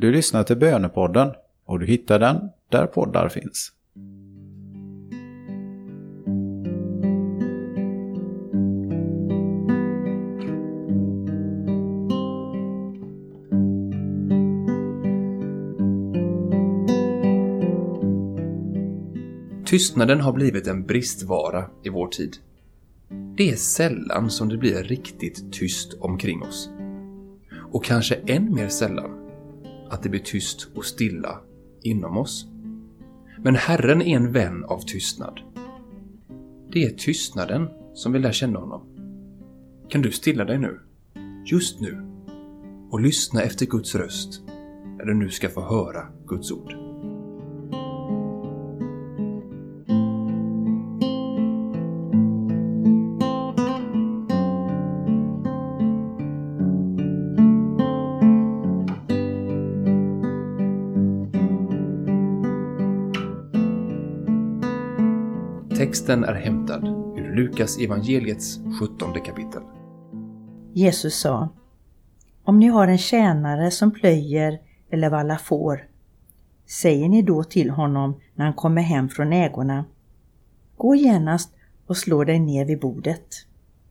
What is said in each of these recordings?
Du lyssnar till Bönepodden och du hittar den där poddar finns. Tystnaden har blivit en bristvara i vår tid. Det är sällan som det blir riktigt tyst omkring oss. Och kanske än mer sällan att det blir tyst och stilla inom oss. Men Herren är en vän av tystnad. Det är tystnaden som vill lära känna honom. Kan du stilla dig nu? Just nu? Och lyssna efter Guds röst när du nu ska få höra Guds ord. Texten är hämtad ur Lukas evangeliets 17 kapitel. Jesus sa Om ni har en tjänare som plöjer eller vallar får, säger ni då till honom när han kommer hem från ägorna Gå genast och slå dig ner vid bordet.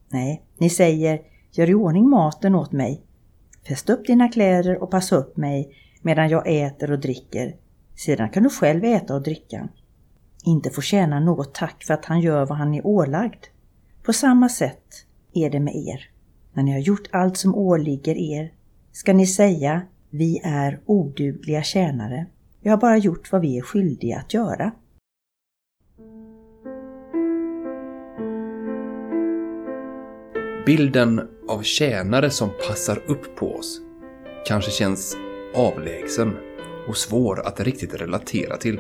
Nej, ni säger Gör i ordning maten åt mig. Fäst upp dina kläder och passa upp mig medan jag äter och dricker. Sedan kan du själv äta och dricka inte får tjäna något tack för att han gör vad han är ålagd. På samma sätt är det med er. När ni har gjort allt som åligger er ska ni säga vi är odugliga tjänare. Vi har bara gjort vad vi är skyldiga att göra. Bilden av tjänare som passar upp på oss kanske känns avlägsen och svår att riktigt relatera till.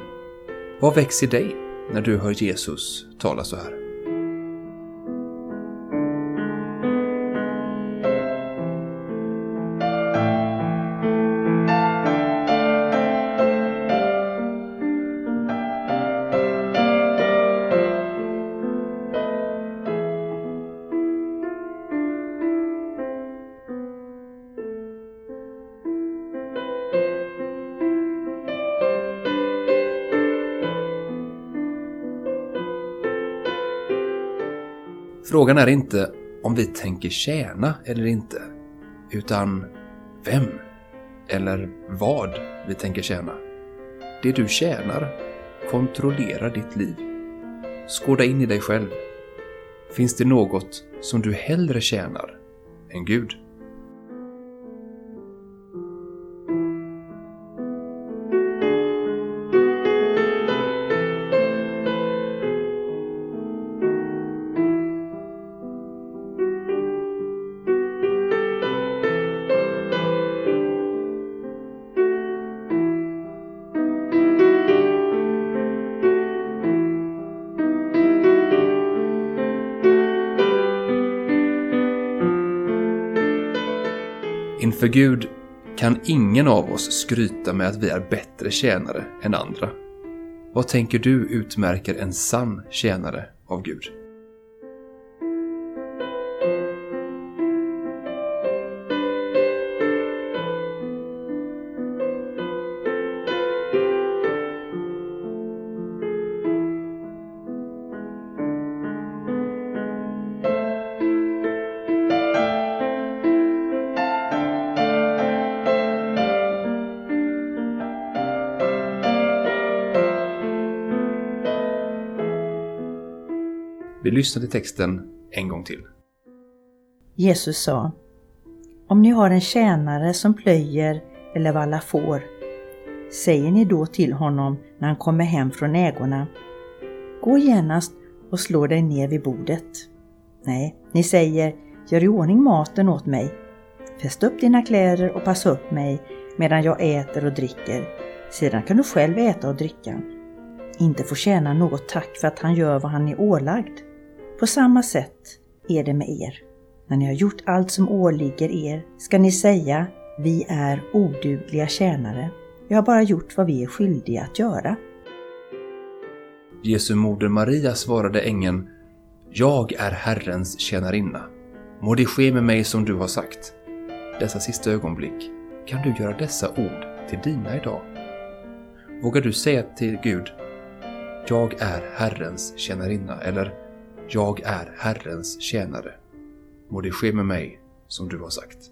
Vad väcks i dig när du hör Jesus tala så här? Frågan är inte om vi tänker tjäna eller inte, utan vem eller vad vi tänker tjäna. Det du tjänar kontrollerar ditt liv. Skåda in i dig själv. Finns det något som du hellre tjänar än Gud? Inför Gud kan ingen av oss skryta med att vi är bättre tjänare än andra. Vad tänker du utmärker en sann tjänare av Gud? Vi lyssnar till texten en gång till. Jesus sa Om ni har en tjänare som plöjer eller vallar får, säger ni då till honom när han kommer hem från ägorna Gå genast och slå dig ner vid bordet. Nej, ni säger Gör i ordning maten åt mig. Fäst upp dina kläder och passa upp mig medan jag äter och dricker. Sedan kan du själv äta och dricka. Inte få tjäna något tack för att han gör vad han är ålagd. På samma sätt är det med er. När ni har gjort allt som åligger er ska ni säga vi är odugliga tjänare. Vi har bara gjort vad vi är skyldiga att göra. Jesu moder Maria svarade ängeln Jag är Herrens tjänarinna. Må det ske med mig som du har sagt. Dessa sista ögonblick kan du göra dessa ord till dina idag? Vågar du säga till Gud Jag är Herrens tjänarinna eller jag är Herrens tjänare. Må det ske med mig som du har sagt.